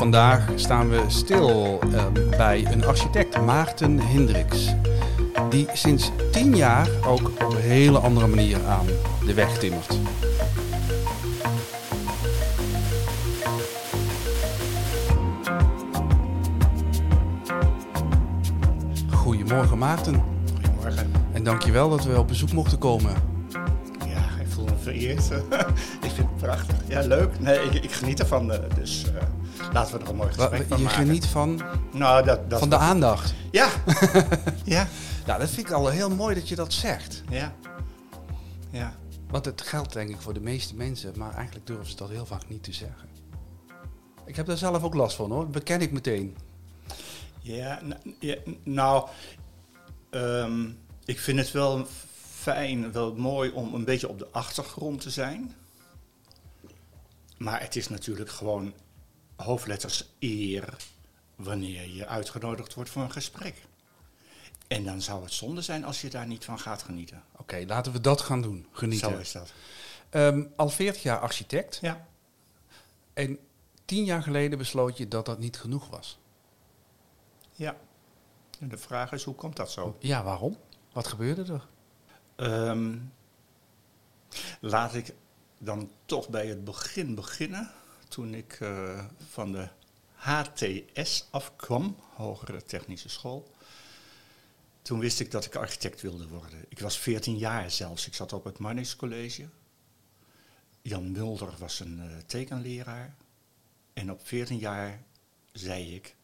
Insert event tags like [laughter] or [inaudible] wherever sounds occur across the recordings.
vandaag staan we stil ehm, bij een architect, Maarten Hendricks. Die sinds tien jaar ook op een hele andere manier aan de weg timmert. Goedemorgen Maarten. Goedemorgen. En dankjewel dat we op bezoek mochten komen. Ja, ik voel me vereerd. [laughs] ik vind het prachtig. Ja, leuk. Nee, ik, ik geniet ervan. eh, Dus eh, laten we er een mooi gesprek van Je maken. geniet van, Nou, dat, dat van de aandacht. Ja. [laughs] ja. Nou, dat vind ik al heel mooi dat je dat zegt. Ja. Ja. Want het geldt denk ik voor de meeste mensen, maar eigenlijk durven ze dat heel vaak niet te zeggen. Ik heb daar zelf ook last van hoor, dat beken ik meteen. Ja, nou, ehm, ik vind het wel fijn, wel mooi om een beetje op de achtergrond te zijn. Maar het is natuurlijk gewoon hoofdletters eer wanneer je uitgenodigd wordt voor een gesprek. En dan zou het zonde zijn als je daar niet van gaat genieten. Oké, laten we dat gaan doen, genieten. Zo is dat. Ehm, al 40 jaar architect Ja. en 10 jaar geleden besloot je dat dat niet genoeg was. ja. En de vraag is, hoe komt dat zo? Ja, waarom? Wat gebeurde er? Ehm, laat ik dan toch bij het begin beginnen. Toen ik eh, van de HTS afkwam, Hogere Technische School. Toen wist ik dat ik architect wilde worden. Ik was 14 jaar zelfs. Ik zat op het Marnix College. Jan Mulder was een eh, tekenleraar. En op 14 jaar zei ik,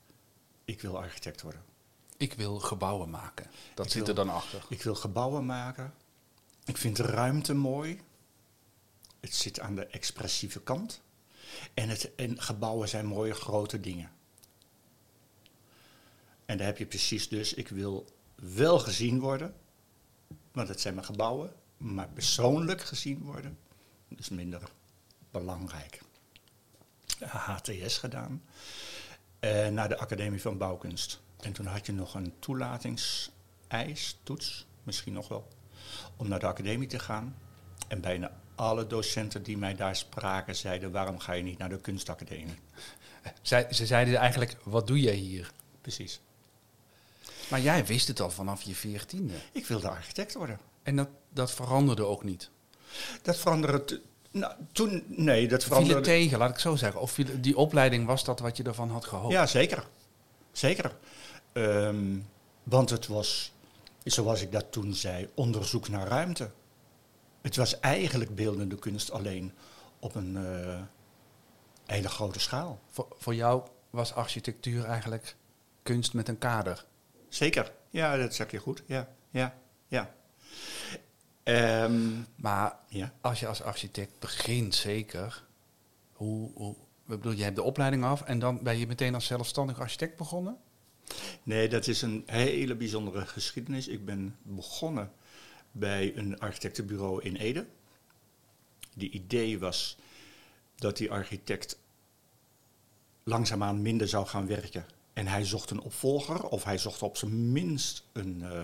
ik wil architect worden. Ik wil gebouwen maken. Dat Ik zit wil- er dan achter. Ik wil gebouwen maken. Ik vind de ruimte mooi. Het zit aan de expressieve kant. En, het, en gebouwen zijn mooie grote dingen. En daar heb je precies dus, ik wil wel gezien worden, want het zijn mijn gebouwen, maar persoonlijk gezien worden, is minder belangrijk. HTS gedaan, eh, naar de Academie van Bouwkunst. En toen had je nog een toelatingseis, toets, misschien nog wel, om naar de academie te gaan. En bijna alle docenten die mij daar spraken zeiden, waarom ga je niet naar de kunstacademie? [laughs] Zij, ze zeiden eigenlijk, wat doe jij hier? Precies. Maar jij wist het al vanaf je veertiende. Ik wilde architect worden. En dat, dat veranderde ook niet. Dat veranderde. Nou, toen, nee, dat Viel het veranderde. tegen, laat ik zo zeggen. Of viel- die opleiding was dat wat je ervan had gehoopt? Ja, zeker. Zeker. Ehm, want het was, zoals ik dat toen zei, onderzoek naar ruimte. Het was eigenlijk beeldende kunst alleen op een eh, hele grote schaal. Voor, voor jou was architectuur eigenlijk kunst met een kader. Zeker. Ja, dat zeg je goed. Ja, ja, ja. Ehm, Maar ja. als je als architect begint, zeker. Hoe, hoe, ik bedoel, je hebt de opleiding af en dan ben je meteen als zelfstandig architect begonnen? Nee, dat is een hele bijzondere geschiedenis. Ik ben begonnen bij een architectenbureau in Ede. Die idee was dat die architect langzaamaan minder zou gaan werken. En hij zocht een opvolger, of hij zocht op zijn minst een eh,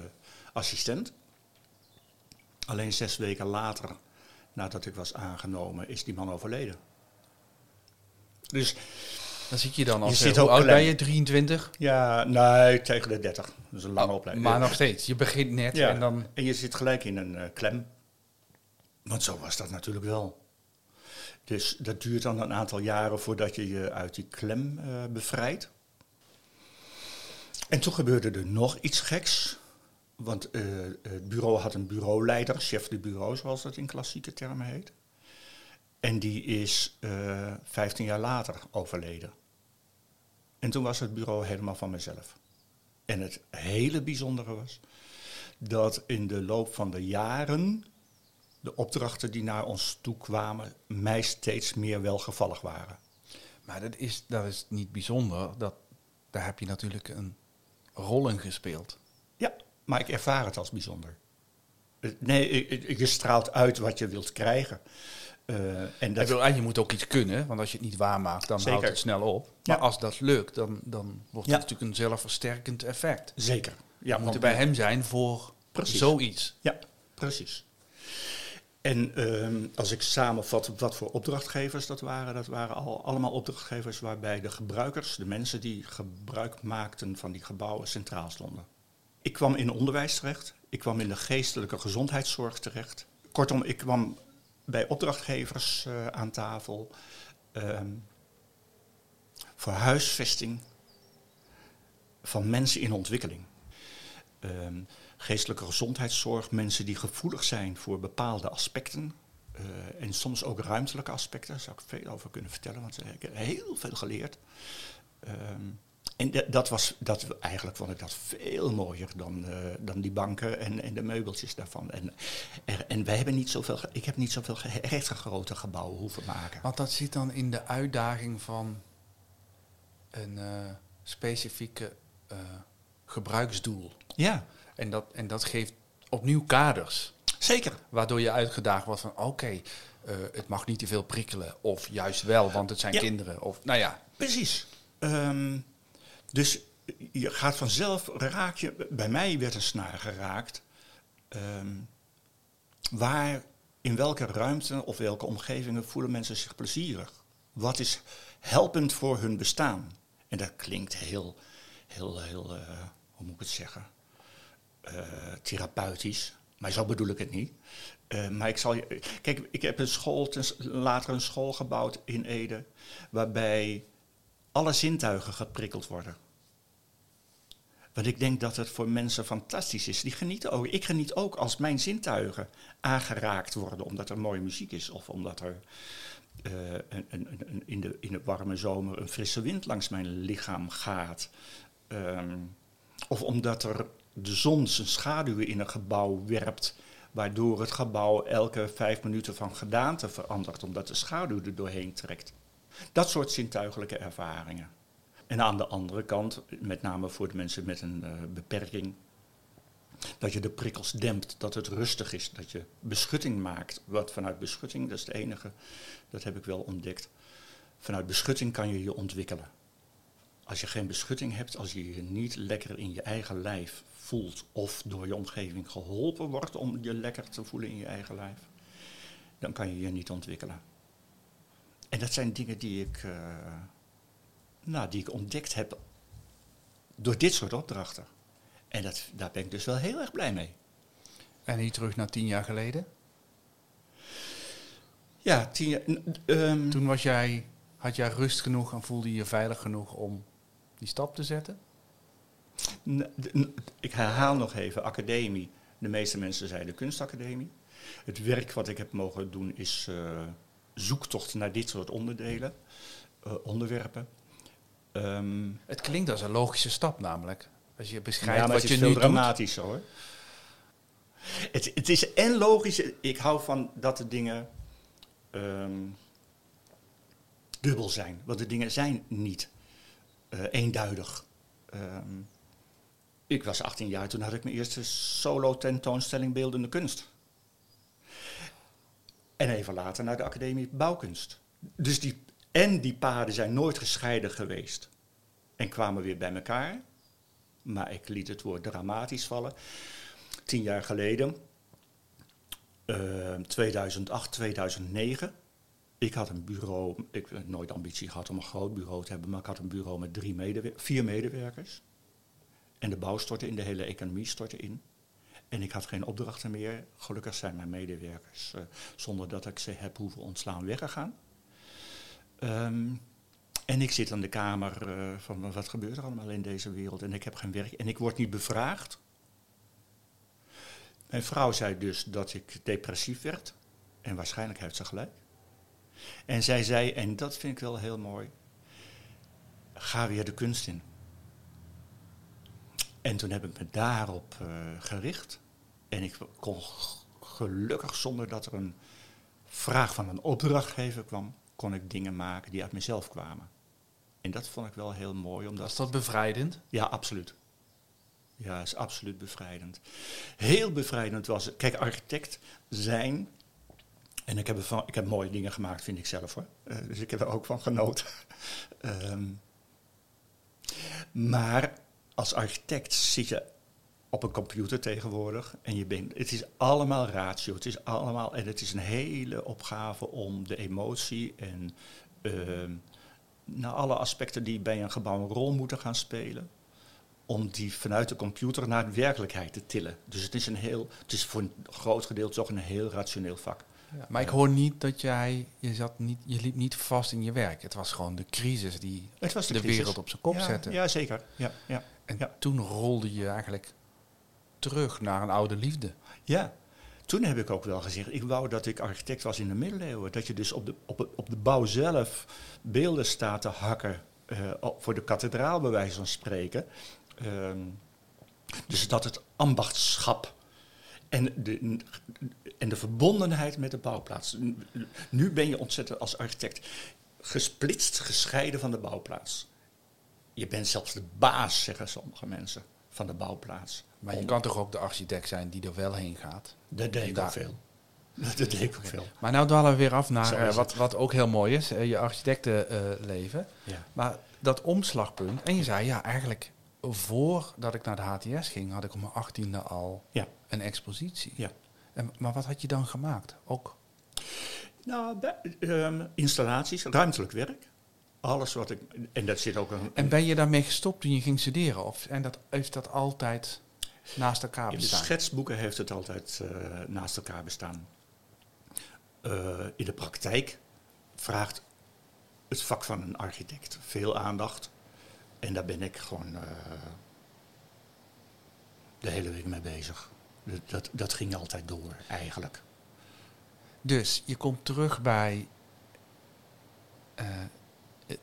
assistent. Alleen zes weken later, nadat ik was aangenomen, is die man overleden. Dus Dan zit je dan als... Je zit hoe oud ben je? 23? ja, nee, tegen de 30. Dat is een lange opleiding. Maar nog steeds, je begint net Ja, en dan... en je zit gelijk in een eh, klem. Want zo was dat natuurlijk wel. Dus dat duurt dan een aantal jaren voordat je je uit die klem eh, bevrijdt. En toen gebeurde er nog iets geks. Want eh, het bureau had een bureauleider, chef de bureau zoals dat in klassieke termen heet. En die is eh 15 jaar later overleden. En toen was het bureau helemaal van mezelf. En het hele bijzondere was dat in de loop van de jaren de opdrachten die naar ons toe kwamen mij steeds meer welgevallig waren. Maar dat is, dat is niet bijzonder. Dat, daar heb je natuurlijk een rol in gespeeld. Ja, maar ik ervaar het als bijzonder. Nee, je straalt uit wat je wilt krijgen. Eh, en dat, je moet ook iets kunnen, want als je het niet waarmaakt, dan Zeker. houdt het snel op. Maar Ja. als dat lukt, dan, dan wordt het natuurlijk een zelfversterkend effect. zeker. Je Ja, moet want- er bij hem zijn voor Precies. zoiets. Ja, precies. En ehm, als ik samenvat wat voor opdrachtgevers dat waren, dat waren al, allemaal opdrachtgevers waarbij de gebruikers, de mensen die gebruik maakten van die gebouwen, centraal stonden. Ik kwam in onderwijs terecht, ik kwam in de geestelijke gezondheidszorg terecht. Kortom, ik kwam bij opdrachtgevers uh, aan tafel um, voor huisvesting van mensen in ontwikkeling. Um, geestelijke gezondheidszorg, mensen die gevoelig zijn voor bepaalde aspecten. Uh, en soms ook ruimtelijke aspecten, daar zou ik veel over kunnen vertellen, want ik heb heel veel geleerd. Um, en dat was, dat, eigenlijk vond ik dat veel mooier dan, uh, dan die banken en, en de meubeltjes daarvan. En, er, en wij hebben niet zoveel, ik heb niet zoveel echt grote gebouwen hoeven maken. Want dat zit dan in de uitdaging van een uh, specifieke uh, gebruiksdoel. Ja. En dat, en dat geeft opnieuw kaders. Zeker. Waardoor je uitgedaagd wordt van oké, okay, het mag niet te veel prikkelen. Of juist wel, want het zijn Ja. kinderen. Of nou ja. Precies. Ehm, dus je gaat vanzelf, raak je, bij mij werd een snaar geraakt. ehm, waar, in welke ruimte of welke omgevingen voelen mensen zich plezierig? Wat is helpend voor hun bestaan? En dat klinkt heel, heel, heel, eh, hoe moet ik het zeggen? Eh, therapeutisch. Maar zo bedoel ik het niet. Eh, maar ik zal je. Kijk, ik heb een school, later een school gebouwd in Ede. waarbij alle zintuigen geprikkeld worden. Want ik denk dat het voor mensen fantastisch is. Die genieten ook. Ik geniet ook als mijn zintuigen aangeraakt worden. omdat er mooie muziek is. of omdat er eh, een, een, een- in, de, in de warme zomer een frisse wind langs mijn lichaam gaat. Ehm, of omdat er de zon zijn schaduwen in een gebouw werpt. Waardoor het gebouw elke vijf minuten van gedaante verandert. Omdat de schaduw er doorheen trekt. Dat soort zintuigelijke ervaringen. En aan de andere kant, met name voor de mensen met een eh, beperking, dat je de prikkels dempt, dat het rustig is, dat je beschutting maakt. Wat vanuit beschutting, dat is het enige, dat heb ik wel ontdekt. Vanuit beschutting kan je je ontwikkelen. Als je geen beschutting hebt, als je je niet lekker in je eigen lijf voelt of door je omgeving geholpen wordt om je lekker te voelen in je eigen lijf, dan kan je je niet ontwikkelen. En dat zijn dingen die ik, eh, nou, die ik ontdekt heb door dit soort opdrachten. En dat, daar ben ik dus wel heel erg blij mee. En hier terug naar tien jaar geleden. Ja, tien jaar. ehm, Toen was jij, had jij rust genoeg en voelde je je veilig genoeg om die stap te zetten? ik herhaal nog even, academie. De meeste mensen zeiden kunstacademie. Het werk wat ik heb mogen doen is eh, zoektocht naar dit soort onderdelen, eh, onderwerpen. Ehm, Het klinkt als een logische stap namelijk. Als je ja, beschrijft maar wat het je is nu veel doet. dramatischer hoor. Het, het is en logisch, ik hou van dat de dingen ehm, dubbel zijn. Want de dingen zijn niet eh, eenduidig. Ehm, ik was 18 jaar, toen had ik mijn eerste solo tentoonstelling beeldende kunst. En even later naar de Academie Bouwkunst. Dus die, en die paden zijn nooit gescheiden geweest. En kwamen weer bij elkaar. Maar ik liet het woord dramatisch vallen. Tien jaar geleden, eh, 2008, 2009. Ik had een bureau, ik heb nooit ambitie gehad om een groot bureau te hebben, maar ik had een bureau met drie medewer- vier medewerkers. En de bouw stortte in, de hele economie stortte in. En ik had geen opdrachten meer. Gelukkig zijn mijn medewerkers, eh, zonder dat ik ze heb hoeven ontslaan, weggegaan. Ehm, en ik zit aan de kamer eh, van wat gebeurt er allemaal in deze wereld en ik heb geen werk en ik word niet bevraagd. Mijn vrouw zei dus dat ik depressief werd en waarschijnlijk heeft ze gelijk. En zij zei, en dat vind ik wel heel mooi, ga weer de kunst in. En toen heb ik me daarop eh, gericht. En ik kon gelukkig, zonder dat er een vraag van een opdrachtgever kwam, kon ik dingen maken die uit mezelf kwamen. En dat vond ik wel heel mooi, omdat Was dat bevrijdend? ja, absoluut. Ja, is absoluut bevrijdend. Heel bevrijdend was het. Kijk, architect zijn. En ik heb, ervan, ik heb mooie dingen gemaakt, vind ik zelf hoor. Eh, dus ik heb er ook van genoten. [laughs] Ehm, maar als architect zit je op een computer tegenwoordig. En je bent, het is allemaal ratio. Het is allemaal, en het is een hele opgave om de emotie en uh, nou, alle aspecten die bij een gebouw een rol moeten gaan spelen. Om die vanuit de computer naar de werkelijkheid te tillen. Dus het is, een heel, het is voor een groot gedeelte toch een heel rationeel vak. Ja, maar ik hoor niet dat jij, je, zat niet, je liep niet vast in je werk. Het was gewoon de crisis die de, wereld op zijn kop ja, zette. Ja, zeker. Ja, ja, en toen rolde je eigenlijk terug naar een oude liefde. Ja, toen heb ik ook wel gezegd, ik wou dat ik architect was in de middeleeuwen. Dat je dus op de, op, op de bouw zelf beelden staat te hakken uh, voor de kathedraal, bij wijze van spreken. Uh, dus dat het ambachtschap en de, en de verbondenheid met de bouwplaats. Nu ben je ontzettend als architect gesplitst, gescheiden van de bouwplaats. Je bent zelfs de baas, zeggen sommige mensen, van de bouwplaats. Maar je kan toch ook de architect zijn die er wel heen gaat? Dat deed ik ook veel. Dat deed ik ook veel. Maar nou dwalen we weer af naar uh, wat, wat ook heel mooi is, uh, je architectenleven. Uh, ja. Maar dat omslagpunt, en je zei ja, eigenlijk voordat ik naar de HTS ging, had ik om mijn achttiende al ja. een expositie. Ja. En, maar wat had je dan gemaakt? Ook? Nou, bij, um, installaties, ruimtelijk werk. Alles wat ik. En dat zit ook een. En ben je daarmee gestopt toen je ging studeren? Of en dat, heeft dat altijd naast elkaar bestaan? In de schetsboeken heeft het altijd uh, naast elkaar bestaan. Uh, in de praktijk vraagt het vak van een architect veel aandacht. En daar ben ik gewoon uh, de hele week mee bezig. Dat, dat, dat, ging altijd door, eigenlijk. Dus je komt terug bij.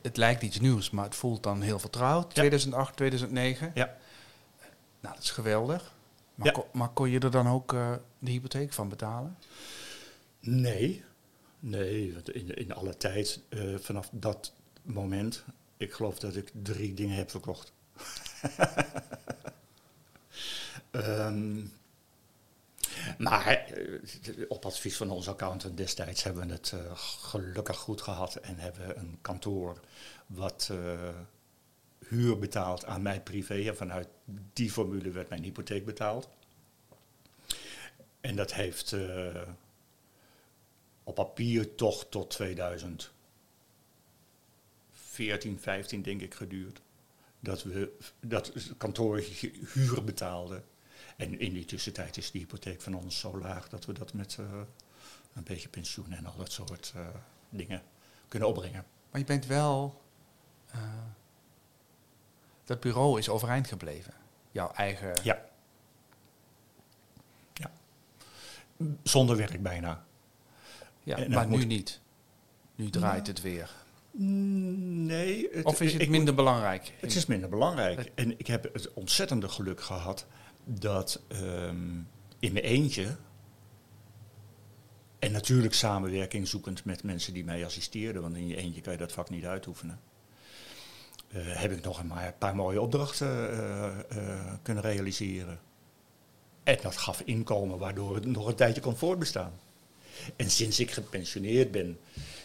Het lijkt iets nieuws, maar het voelt dan heel vertrouwd. Ja. 2008, 2009. Ja. Nou, dat is geweldig. Maar, ja. kon, maar kon je er dan ook uh, de hypotheek van betalen? Nee. Nee, in, in alle tijd, uh, vanaf dat moment ik geloof dat ik drie dingen heb verkocht. um, [laughs] maar eh, op advies van onze accountant destijds hebben we het uh, gelukkig goed gehad en hebben we een kantoor wat uh, huur betaalt aan mij privé. Vanuit die formule werd mijn hypotheek betaald. En dat heeft uh, op papier toch tot 2000 14, 15 denk ik geduurd. Dat we dat kantoor huur betaalden. En in die tussentijd is de hypotheek van ons zo laag dat we dat met uh, een beetje pensioen en al dat soort uh, dingen kunnen opbrengen. Maar je bent wel. Dat bureau is overeind gebleven. Jouw eigen. Ja. Ja. Zonder werk bijna. Ja, en maar nu niet. Nu draait ja. het weer. Nee. Het, of is het minder belangrijk? Het is minder belangrijk. En ik heb het ontzettende geluk gehad dat um, in mijn eentje, en natuurlijk samenwerking zoekend met mensen die mij assisteerden, want in je eentje kan je dat vak niet uitoefenen, heb ik nog een paar mooie opdrachten uh, uh, kunnen realiseren. En dat gaf inkomen waardoor het nog een tijdje kon voortbestaan. En sinds ik gepensioneerd ben,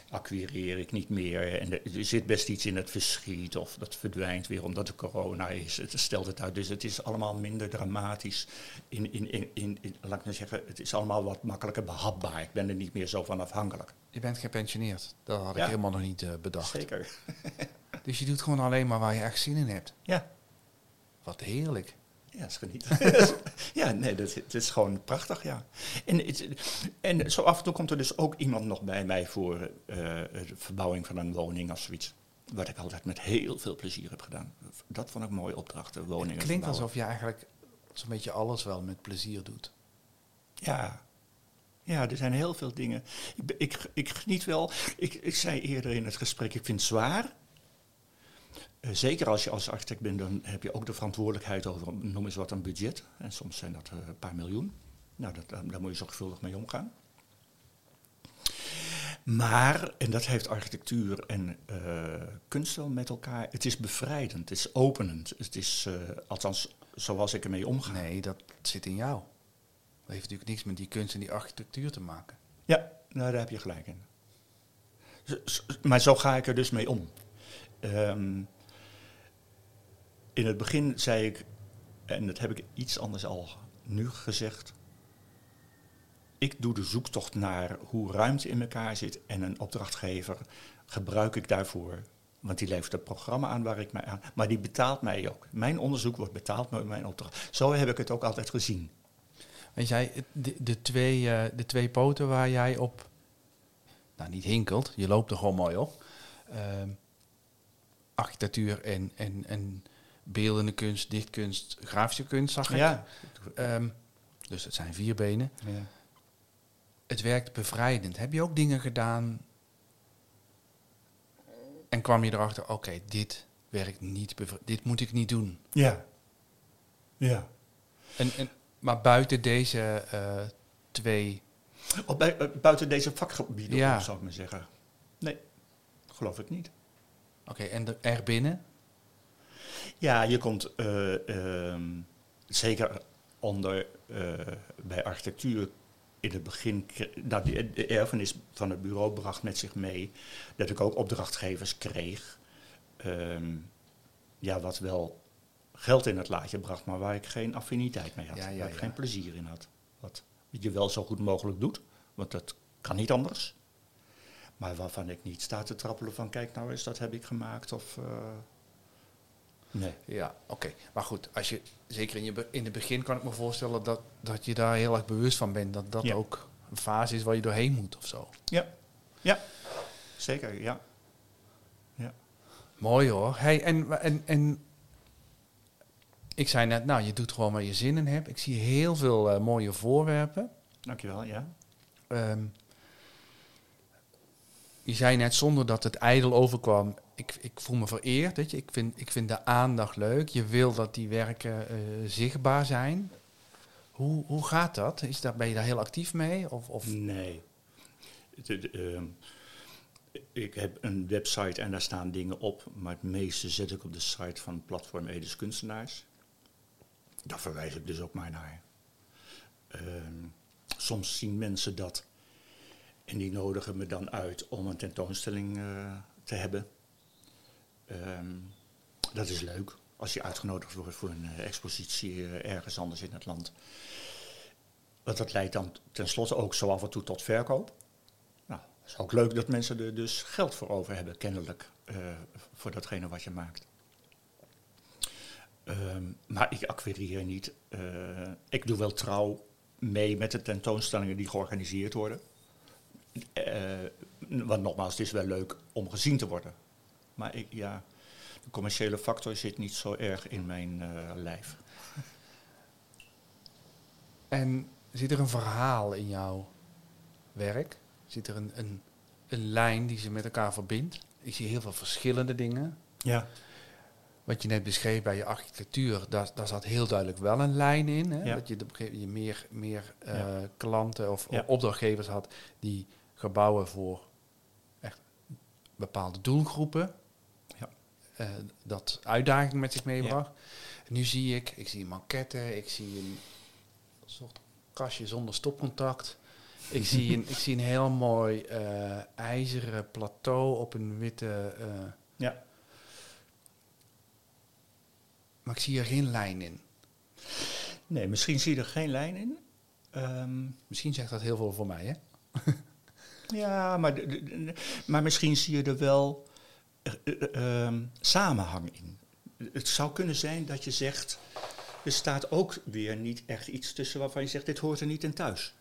acquireer ik niet meer. En er zit best iets in het verschiet of dat verdwijnt weer omdat de corona is. Het stelt het uit. Dus het is allemaal minder dramatisch. In, in, in, in, in laat ik nou zeggen, het is allemaal wat makkelijker behapbaar. Ik ben er niet meer zo van afhankelijk. Je bent gepensioneerd. Dat had ik ja. helemaal nog niet uh, bedacht. Zeker. [laughs] dus je doet gewoon alleen maar waar je echt zin in hebt. Ja. Wat heerlijk. Ja, is genieten. [laughs] ja, nee, dat, dat, is gewoon prachtig, ja. En, en zo af en toe komt er dus ook iemand nog bij mij voor uh, de verbouwing van een woning of zoiets. Wat ik altijd met heel veel plezier heb gedaan. Dat vond ik mooie opdrachten, woningen Het klinkt alsof je eigenlijk zo'n beetje alles wel met plezier doet. Ja, ja, er zijn heel veel dingen. Ik, ik, ik geniet wel. Ik, ik zei eerder in het gesprek, ik vind het zwaar. Uh, zeker als je als architect bent, dan heb je ook de verantwoordelijkheid over, noem eens wat, een budget. En soms zijn dat uh, een paar miljoen. Nou, dat, daar moet je zorgvuldig mee omgaan. Maar, en dat heeft architectuur en kunst wel met elkaar, het is bevrijdend, het is openend. Het is, althans, zoals ik ermee omga. Nee, dat zit in jou. Dat heeft natuurlijk niks met die kunst en die architectuur te maken. Ja, nou, daar heb je gelijk in. Maar zo ga ik er dus mee om. Um, in het begin zei ik, en dat heb ik iets anders al nu gezegd. Ik doe de zoektocht naar hoe ruimte in elkaar zit en een opdrachtgever gebruik ik daarvoor. Want die levert het programma aan waar ik mij aan. Maar die betaalt mij ook. Mijn onderzoek wordt betaald met mijn opdracht. Zo heb ik het ook altijd gezien. Weet jij, de, de, twee, uh, de twee poten waar jij op, nou niet hinkelt, je loopt er gewoon mooi op. Uh, architectuur en, en, en beeldende kunst, dichtkunst, grafische kunst, zag ik. Ja. Um, dus het zijn vier benen. Ja. Het werkt bevrijdend. Heb je ook dingen gedaan en kwam je erachter, oké, dit werkt niet, dit moet ik niet doen. Ja. Ja. En, en, maar buiten deze uh, twee... Of bij, uh, buiten deze vakgebieden, ja. zou ik maar zeggen. Nee, geloof ik niet. Oké, en erbinnen? Ja, je komt uh, zeker onder bij architectuur in het begin, nou, de erfenis van het bureau bracht met zich mee dat ik ook opdrachtgevers kreeg. Um, ja, wat wel geld in het laadje bracht, maar waar ik geen affiniteit mee had. waar ik geen plezier in had. Wat je wel zo goed mogelijk doet, want dat kan niet anders. Maar waarvan ik niet sta te trappelen van, kijk nou eens, dat heb ik gemaakt. Of, uh, nee. Ja, oké. Maar goed, als je, zeker in, je, in het begin kan ik me voorstellen dat, dat je daar heel erg bewust van bent. Dat dat ook een fase is waar je doorheen moet of zo. Ja, ja. zeker, ja. ja. Mooi hoor. Hey, en, en, en ik zei net, nou, je doet gewoon waar je zin in hebt. Ik zie heel veel uh, mooie voorwerpen. Dankjewel, ja. Um, je zei net zonder dat het ijdel overkwam. Ik, ik voel me vereerd. Weet je? Ik, vind, ik vind de aandacht leuk. Je wil dat die werken uh, zichtbaar zijn. Hoe, hoe gaat dat? Is? Ben je daar heel actief mee? Of, of? Nee. Uh, ik heb een website en daar staan dingen op. Maar het meeste zet ik op de site van Platform Edes Kunstenaars. Daar verwijs ik dus ook maar naar. Uh, soms zien mensen dat en die nodigen me dan uit om een tentoonstelling uh, te hebben. Um, dat is leuk als je uitgenodigd wordt voor een uh, expositie uh, ergens anders in het land. Want dat leidt dan tenslotte ook zo af en toe tot verkoop. Nou, het is ook leuk dat mensen er dus geld voor over hebben, kennelijk, voor datgene wat je maakt. Um, maar ik acquirieer niet. ik doe wel trouw mee met de tentoonstellingen die georganiseerd worden. Want nogmaals, het is wel leuk om gezien te worden. Maar ik, ja, de commerciële factor zit niet zo erg in mijn uh, lijf. En zit er een verhaal in jouw werk? Zit er een, een, een lijn die ze met elkaar verbindt? Ik zie heel veel verschillende dingen. Ja. Wat je net beschreef bij je architectuur, daar, daar zat heel duidelijk wel een lijn in. Hè? Ja. Dat je, je meer, meer uh, ja. klanten of ja. opdrachtgevers had die gebouwen voor echt bepaalde doelgroepen. Uh, dat uitdaging met zich meebracht. Ja. Nu zie ik, ik zie een maquette, ik zie een soort kastje zonder stopcontact. Ik [laughs] zie een, ik zie een heel mooi uh, ijzeren plateau op een witte. Uh, ja. Maar ik zie er geen lijn in. Nee, misschien zie je er geen lijn in. Um, misschien zegt dat heel veel voor mij, hè? Ja, maar, maar misschien zie je er wel uh, samenhang in. Het zou kunnen zijn dat je zegt, er staat ook weer niet echt iets tussen waarvan je zegt, dit hoort er niet in thuis.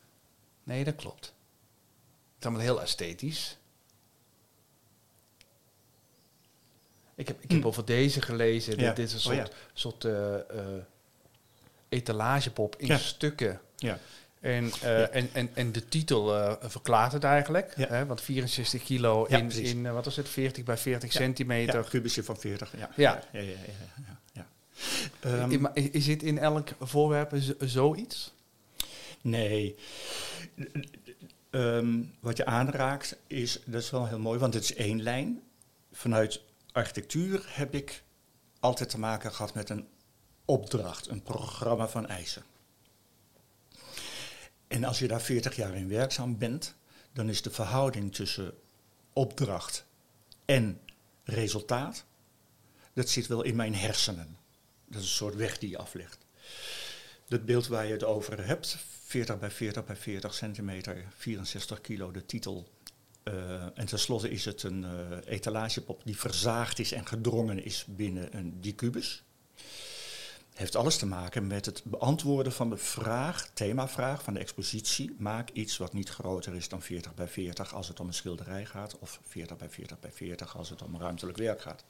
Nee, dat klopt. Het is allemaal heel esthetisch. Ik heb, ik heb hm. over deze gelezen. Ja. Dit, is een oh, soort, soort uh, etalagepop in stukken. Ja. En, uh, en, en, en de titel uh, verklaart het eigenlijk. Ja. Hè, want 64 kilo in, in uh, wat was het, 40 bij 40 centimeter. Ja, kubusje van 40, ja. Ja. ja, ja, ja, um, is het in elk voorwerp zoiets? Nee. Um, wat je aanraakt is, dat is wel heel mooi, want het is één lijn. Vanuit architectuur heb ik altijd te maken gehad met een opdracht, een programma van eisen. En als je daar 40 jaar in werkzaam bent, dan is de verhouding tussen opdracht en resultaat, dat zit wel in mijn hersenen. Dat is een soort weg die je aflegt. Het beeld waar je het over hebt, 40 bij 40 bij 40 centimeter, 64 kilo, de titel. Uh, en tenslotte is het een uh, etalagepop die verzaagd is en gedrongen is binnen een dicubus. Heeft alles te maken met het beantwoorden van de vraag, themavraag van de expositie. Maak iets wat niet groter is dan 40 bij 40 als het om een schilderij gaat, of 40 bij 40 bij 40 als het om ruimtelijk werk gaat.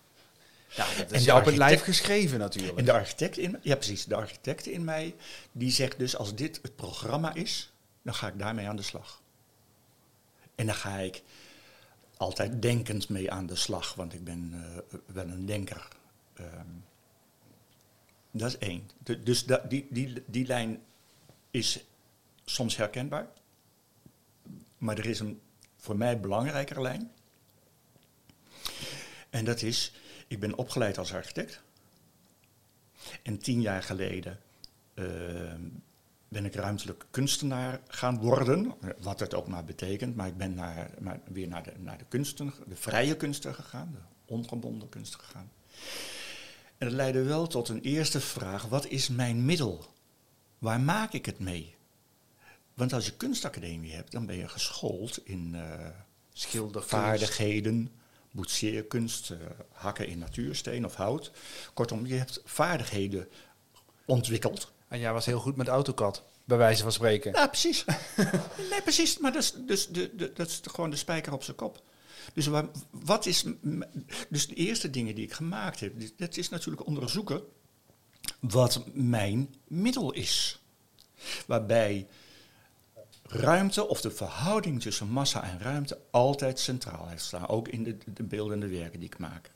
Ja, dat is op het lijf geschreven natuurlijk. En de architect in, ja precies, de architect in mij, die zegt dus als dit het programma is, dan ga ik daarmee aan de slag. En dan ga ik altijd denkend mee aan de slag, want ik ben uh, wel een denker. Um, dat is één. dus die, die, die lijn is soms herkenbaar. Maar er is een voor mij belangrijkere lijn. En dat is, ik ben opgeleid als architect. En tien jaar geleden uh, ben ik ruimtelijk kunstenaar gaan worden. Wat het ook maar betekent. Maar ik ben naar, maar weer naar de, naar de kunsten, de vrije kunsten gegaan. De ongebonden kunsten gegaan. En dat leidde wel tot een eerste vraag: wat is mijn middel? Waar maak ik het mee? Want als je kunstacademie hebt, dan ben je geschoold in uh, schildervaardigheden, boetseerkunst, uh, hakken in natuursteen of hout. Kortom, je hebt vaardigheden ontwikkeld. En jij was heel goed met AutoCAD, bij wijze van spreken. Ja, precies. [laughs] nee, precies. Maar dat is, dus de, de, dat is gewoon de spijker op zijn kop. Dus wat is. Dus de eerste dingen die ik gemaakt heb, dat is natuurlijk onderzoeken wat mijn middel is. Waarbij ruimte of de verhouding tussen massa en ruimte altijd centraal heeft staan. Ook in de, de beeldende werken die ik maak.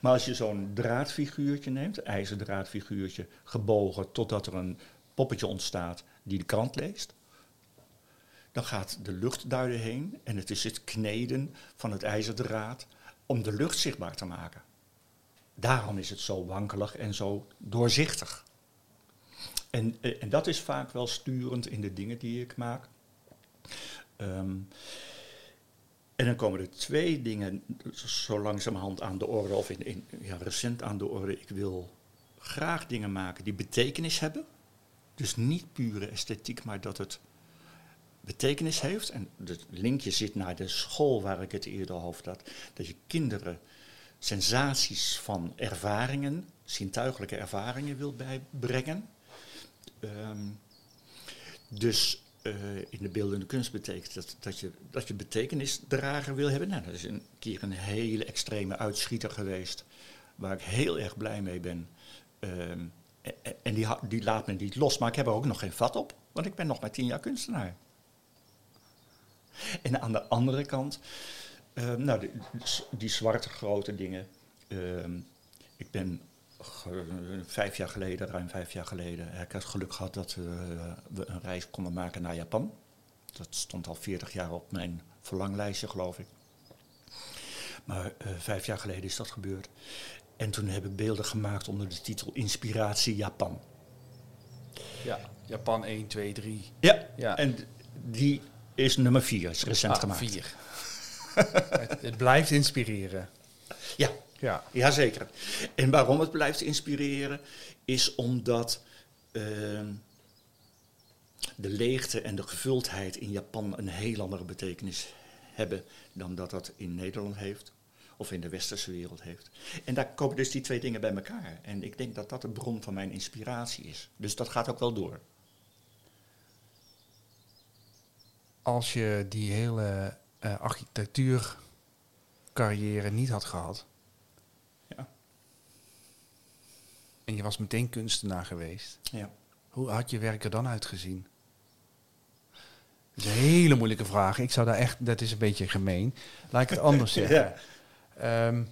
Maar als je zo'n draadfiguurtje neemt, een ijzerdraadfiguurtje, gebogen totdat er een poppetje ontstaat die de krant leest dan gaat de lucht heen en het is het kneden van het ijzerdraad om de lucht zichtbaar te maken. Daarom is het zo wankelig en zo doorzichtig. En, eh, en dat is vaak wel sturend in de dingen die ik maak. Ehm, en dan komen er twee dingen zo langzamerhand aan de orde, of in, in, ja, recent aan de orde. Ik wil graag dingen maken die betekenis hebben. Dus niet pure esthetiek, maar dat het betekenis heeft. En het linkje zit naar de school waar ik het eerder over had. Dat je kinderen sensaties van ervaringen, zintuigelijke ervaringen wil bijbrengen. Um, dus uh, in de beeldende kunst betekent dat dat je, dat je betekenisdrager wil hebben. Nou, dat is een keer een hele extreme uitschieter geweest, waar ik heel erg blij mee ben. Um, en die, die laat me niet los, maar ik heb er ook nog geen vat op, want ik ben nog maar tien jaar kunstenaar. En aan de andere kant, ehm, nou, die, die, zwarte grote dingen. Ehm, ik ben vijf jaar geleden, ruim vijf jaar geleden, heb ik het geluk gehad dat we een reis konden maken naar Japan. Dat stond al veertig jaar op mijn verlanglijstje, geloof ik. Maar uh, vijf jaar geleden is dat gebeurd. En toen heb ik beelden gemaakt onder de titel Inspiratie Japan. Ja, Japan 1, 2, 3. Ja, ja. en die is nummer vier, is recent ah, gemaakt. Vier. het, het, blijft inspireren. Ja, ja. Jazeker. En waarom het blijft inspireren, is omdat ehm, de leegte en de gevuldheid in Japan een heel andere betekenis hebben dan dat dat in Nederland heeft of in de westerse wereld heeft. En daar komen dus die twee dingen bij elkaar. En ik denk dat dat de bron van mijn inspiratie is. Dus dat gaat ook wel door. Als je die hele uh, architectuurcarrière niet had gehad. Ja. En je was meteen kunstenaar geweest. Ja. Hoe had je werk er dan uitgezien? Dat is een hele moeilijke vraag. Ik zou daar echt, dat is een beetje gemeen. Laat ik het anders [laughs] zeggen. ja. um,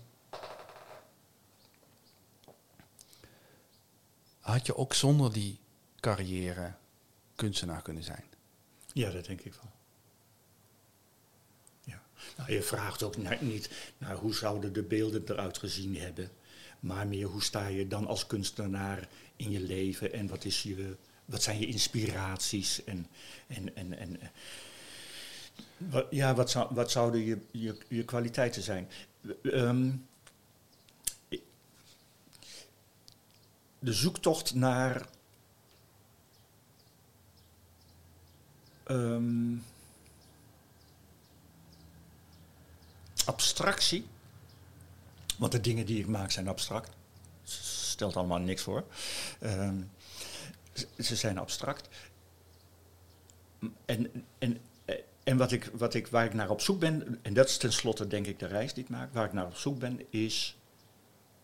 had je ook zonder die carrière kunstenaar kunnen zijn? Ja, dat denk ik wel. Nou, je vraagt ook niet naar hoe zouden de beelden eruit gezien hebben, maar meer hoe sta je dan als kunstenaar in je leven en wat, is je, wat zijn je inspiraties en, en, en, en eh, wat, ja, wat, zou, wat zouden je, je, je kwaliteiten zijn? Ehm, de zoektocht naar. Ehm, abstractie. Want de dingen die ik maak zijn abstract. Stelt allemaal niks voor. Ehm, ze zijn abstract. En, en, en wat ik, wat ik, waar ik naar op zoek ben, en dat is tenslotte denk ik de reis die ik maak, waar ik naar op zoek ben, is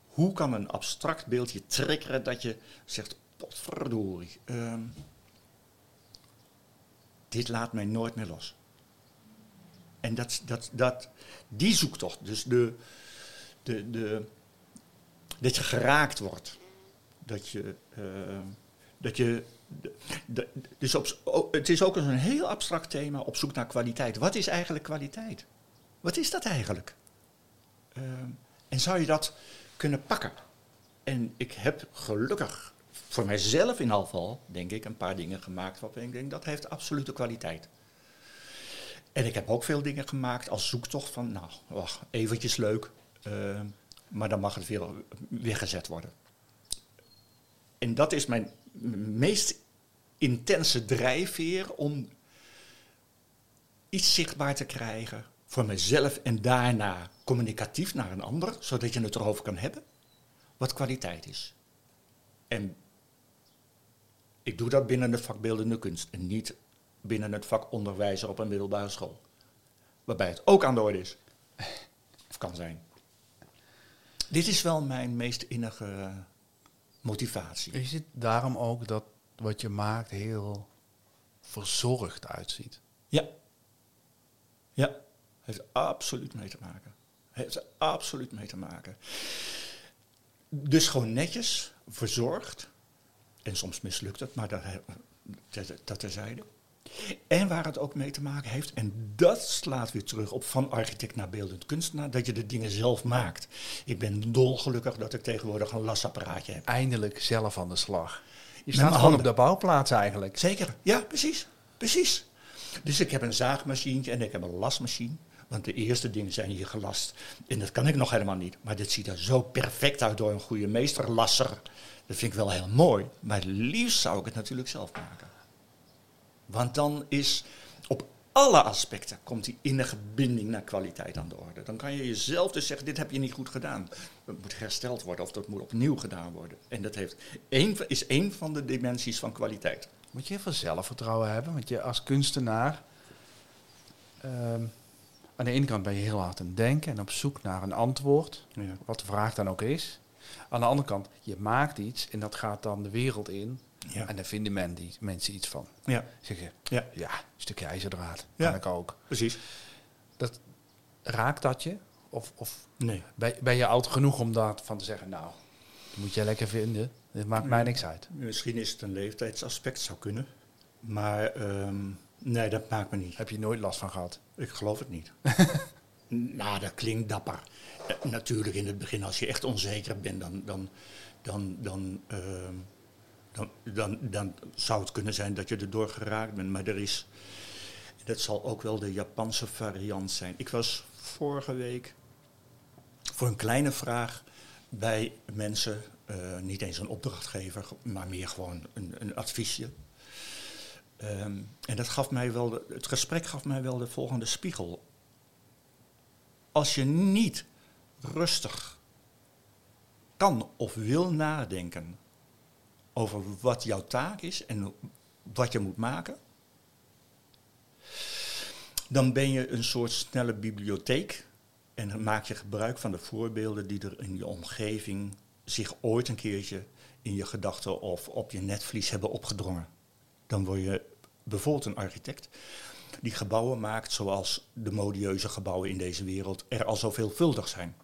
hoe kan een abstract beeldje triggeren dat je zegt, potverdorie, um, dit laat mij nooit meer los. En dat, dat, dat, die zoektocht, dus de, de, de, dat je geraakt wordt, dat je, uh, dat je de, dus op, het is ook een heel abstract thema op zoek naar kwaliteit. Wat is eigenlijk kwaliteit? Wat is dat eigenlijk? Uh, en zou je dat kunnen pakken? En ik heb gelukkig voor mijzelf in geval, denk ik, een paar dingen gemaakt waarvan ik denk dat heeft absolute kwaliteit. En ik heb ook veel dingen gemaakt als zoektocht van, nou, wacht, eventjes leuk, uh, maar dan mag het weer weggezet worden. En dat is mijn meest intense drijfveer om iets zichtbaar te krijgen voor mezelf en daarna communicatief naar een ander, zodat je het erover kan hebben, wat kwaliteit is. En ik doe dat binnen de vakbeeldende kunst en niet binnen het vak onderwijzer op een middelbare school. Waarbij het ook aan de orde is. [laughs] Of kan zijn. Dit is wel mijn meest innige motivatie. Is het daarom ook dat wat je maakt heel verzorgd uitziet? Ja. Ja, heeft absoluut mee te maken. Heeft absoluut mee te maken. Dus gewoon netjes, verzorgd. En soms mislukt het, maar dat, dat terzijde. En waar het ook mee te maken heeft, en dat slaat weer terug op van architect naar beeldend kunstenaar, dat je de dingen zelf maakt. Ik ben dolgelukkig dat ik tegenwoordig een lasapparaatje heb. Eindelijk zelf aan de slag. Je staat gewoon op de bouwplaats eigenlijk. Zeker, ja, precies. Precies. Dus ik heb een zaagmachine en ik heb een lasmachine. Want de eerste dingen zijn hier gelast. En dat kan ik nog helemaal niet. Maar dit ziet er zo perfect uit door een goede meesterlasser. Dat vind ik wel heel mooi. Maar liefst zou ik het natuurlijk zelf maken. Want dan is op alle aspecten komt die innige binding naar kwaliteit aan de orde. Dan kan je jezelf dus zeggen, dit heb je niet goed gedaan. Dat moet hersteld worden of dat moet opnieuw gedaan worden. En dat heeft één, is één van de dimensies van kwaliteit. Moet je veel zelfvertrouwen hebben, want je als kunstenaar... Ehm, aan de ene kant ben je heel hard aan het denken en op zoek naar een antwoord, ja. wat de vraag dan ook is. Aan de andere kant, je maakt iets en dat gaat dan de wereld in. Ja. En daar vinden men die, mensen iets van. Ja. Zeggen, ja, ja een stukje ijzerdraad. Ja. Kan ik ook. Precies. Dat, raakt dat je? Of, of nee. ben, ben je oud genoeg om daar van te zeggen, nou, dat moet jij lekker vinden. Dit maakt mij niks uit. Misschien is het een leeftijdsaspect, zou kunnen. Maar um, nee, dat maakt me niet. Heb je nooit last van gehad? Ik geloof het niet. [laughs] nou, dat klinkt dapper. Uh, natuurlijk in het begin, als je echt onzeker bent, dan, dan, dan, dan uh, dan, dan, dan zou het kunnen zijn dat je erdoor geraakt bent. Maar er is, dat zal ook wel de Japanse variant zijn. Ik was vorige week voor een kleine vraag bij mensen, uh, niet eens een opdrachtgever, maar meer gewoon een, een adviesje. Um, en dat gaf mij wel, het gesprek gaf mij wel de volgende spiegel. Als je niet rustig kan of wil nadenken over wat jouw taak is en wat je moet maken, dan ben je een soort snelle bibliotheek en dan maak je gebruik van de voorbeelden die er in je omgeving zich ooit een keertje in je gedachten of op je netvlies hebben opgedrongen. Dan word je bijvoorbeeld een architect die gebouwen maakt zoals de modieuze gebouwen in deze wereld er al zo veelvuldig zijn.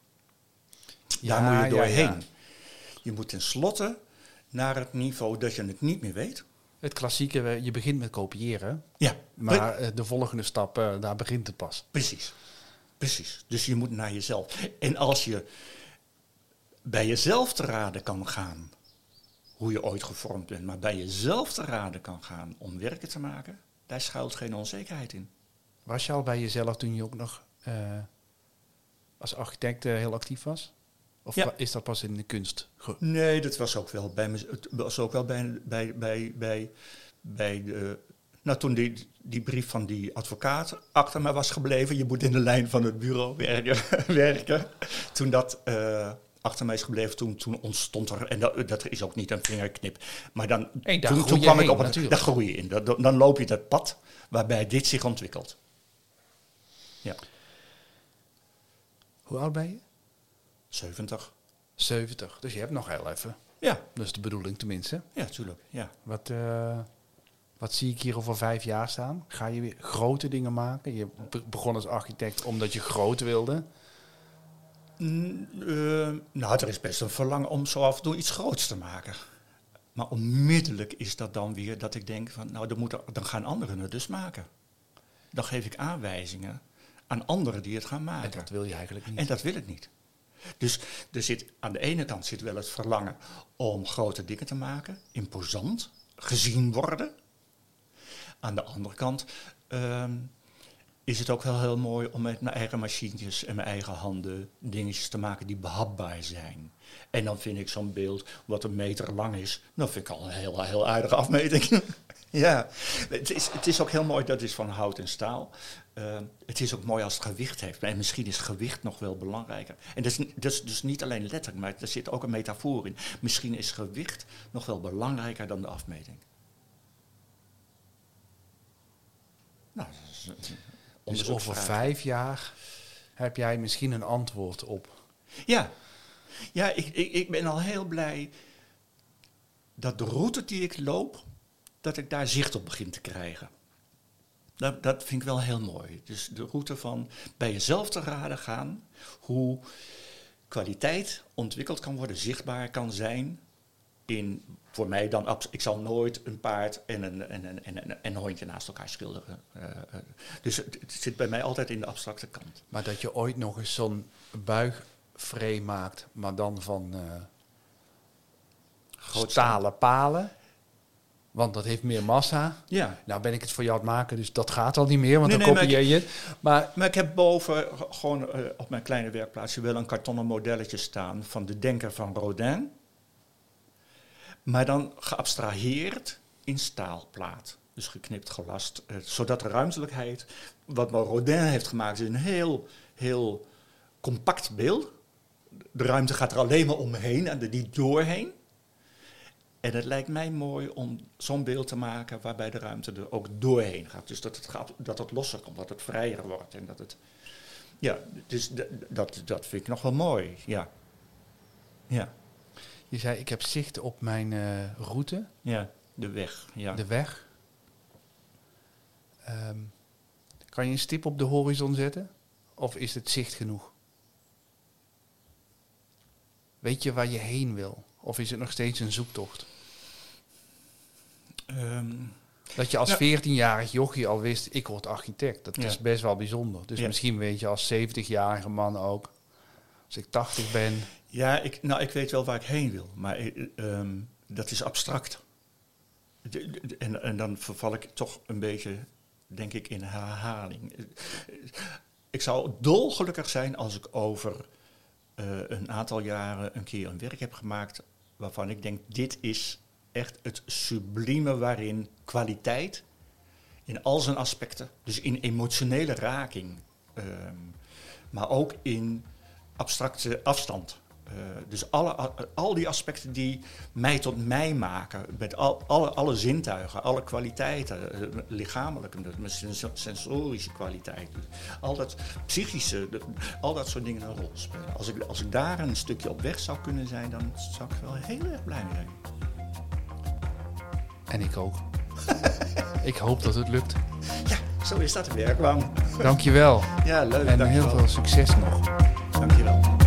Ja, Daar moet je doorheen. Ja, ja. Je moet tenslotte naar het niveau dat je het niet meer weet. Het klassieke, je begint met kopiëren. Ja. Maar eh, de volgende stap, eh, daar begint het pas. Precies. Precies. Dus je moet naar jezelf. En als je bij jezelf te raden kan gaan hoe je ooit gevormd bent, maar bij jezelf te raden kan gaan om werken te maken, daar schuilt geen onzekerheid in. Was je al bij jezelf toen je ook nog uh, als architect heel actief was? Of is dat pas in de kunst? Nee, dat was ook wel bij, me, het was ook wel bij, bij, bij, bij, bij de, Nou, toen die, die brief van die advocaat achter me was gebleven, je moet in de lijn van het bureau werken, [laughs] werken. toen dat uh, achter mij is gebleven, toen, toen ontstond er, en dat, dat is ook niet een vingerknip, maar dan, toen, toen kwam ik op het, daar groei je in. Dat, dan loop je dat pad waarbij dit zich ontwikkelt. Ja. Hoe oud ben je? 70. 70, dus je hebt nog heel even. Ja. Dat is de bedoeling tenminste. Ja, tuurlijk. Ja. Wat, uh, wat zie ik hier over vijf jaar staan? Ga je weer grote dingen maken? Je begon als architect omdat je groot wilde. Uh, nou, er is best een verlangen om zo af en toe iets groots te maken. Maar onmiddellijk is dat dan weer dat ik denk van, nou, dan, moeten, dan gaan anderen het dus maken. Dan geef ik aanwijzingen aan anderen die het gaan maken. En dat wil je eigenlijk niet. En dat wil ik niet. Dus er zit, aan de ene kant zit wel het verlangen om grote dingen te maken, imposant, gezien worden. Aan de andere kant ehm, is het ook wel heel mooi om met mijn eigen machientjes en mijn eigen handen dingetjes te maken die behapbaar zijn. En dan vind ik zo'n beeld wat een meter lang is, dat vind ik al een heel, heel aardige afmeting. [laughs] ja, het is, het is ook heel mooi, dat is van hout en staal. Uh, het is ook mooi als het gewicht heeft. En misschien is gewicht nog wel belangrijker. En dat is, dat is dus niet alleen letterlijk, maar er zit ook een metafoor in. Misschien is gewicht nog wel belangrijker dan de afmeting. Nou, dus over vijf jaar heb jij misschien een antwoord op. Ja, ja ik, ik, ik ben al heel blij dat de route die ik loop, dat ik daar zicht op begin te krijgen. Dat, dat vind ik wel heel mooi. Dus de route van bij jezelf te raden gaan hoe kwaliteit ontwikkeld kan worden, zichtbaar kan zijn. In, voor mij dan, ik zal nooit een paard en een, en, en, en, een hondje naast elkaar schilderen. Uh, dus het, zit bij mij altijd in de abstracte kant. Maar dat je ooit nog eens zo'n buigframe maakt, maar dan van uh, stalen palen. Want dat heeft meer massa. Ja. Nou ben ik het voor jou aan het maken, dus dat gaat al niet meer, want dan nee, kopieer je het. Maar, maar ik heb boven gewoon uh, op mijn kleine werkplaatsje wel een kartonnen modelletje staan van de denker van Rodin. Maar dan geabstraheerd in staalplaat. Dus geknipt, gelast. Uh, zodat de ruimtelijkheid, wat Rodin heeft gemaakt, is een heel, heel compact beeld. De ruimte gaat er alleen maar omheen en er niet doorheen. En het lijkt mij mooi om zo'n beeld te maken waarbij de ruimte er ook doorheen gaat. Dus dat het, gaat, dat het losser komt, dat het vrijer wordt. En dat het, ja, dus dat, dat vind ik nog wel mooi, ja. Ja. Je zei, ik heb zicht op mijn uh, route. Ja, de weg. Ja. De weg. Um, kan je een stip op de horizon zetten? Of is het zicht genoeg? Weet je waar je heen wil? Of is het nog steeds een zoektocht? Um, dat je als 14-jarig jochie al wist, ik word architect. Dat is best wel bijzonder. Dus misschien weet je als 70-jarige man ook, als ik 80 ben. Ja, ik, nou, ik weet wel waar ik heen wil, maar um, dat is abstract. en, en dan verval ik toch een beetje, denk ik, in herhaling. Ik zou dolgelukkig zijn als ik over een aantal jaren een keer een werk heb gemaakt waarvan ik denk, dit is echt het sublieme waarin kwaliteit in al zijn aspecten, dus in emotionele raking, ehm, maar ook in abstracte afstand. Uh, dus alle, al die aspecten die mij tot mij maken, met al, alle, alle zintuigen, alle kwaliteiten, uh, lichamelijke, sensorische kwaliteiten, al dat psychische, al dat soort dingen een rol spelen. Als ik, als ik daar een stukje op weg zou kunnen zijn, dan zou ik wel heel erg blij zijn. En ik ook. [laughs] ik hoop dat het lukt. Ja, zo is dat werk, Dankjewel. Dankjewel. Ja, leuk. En heel veel succes nog. Dankjewel.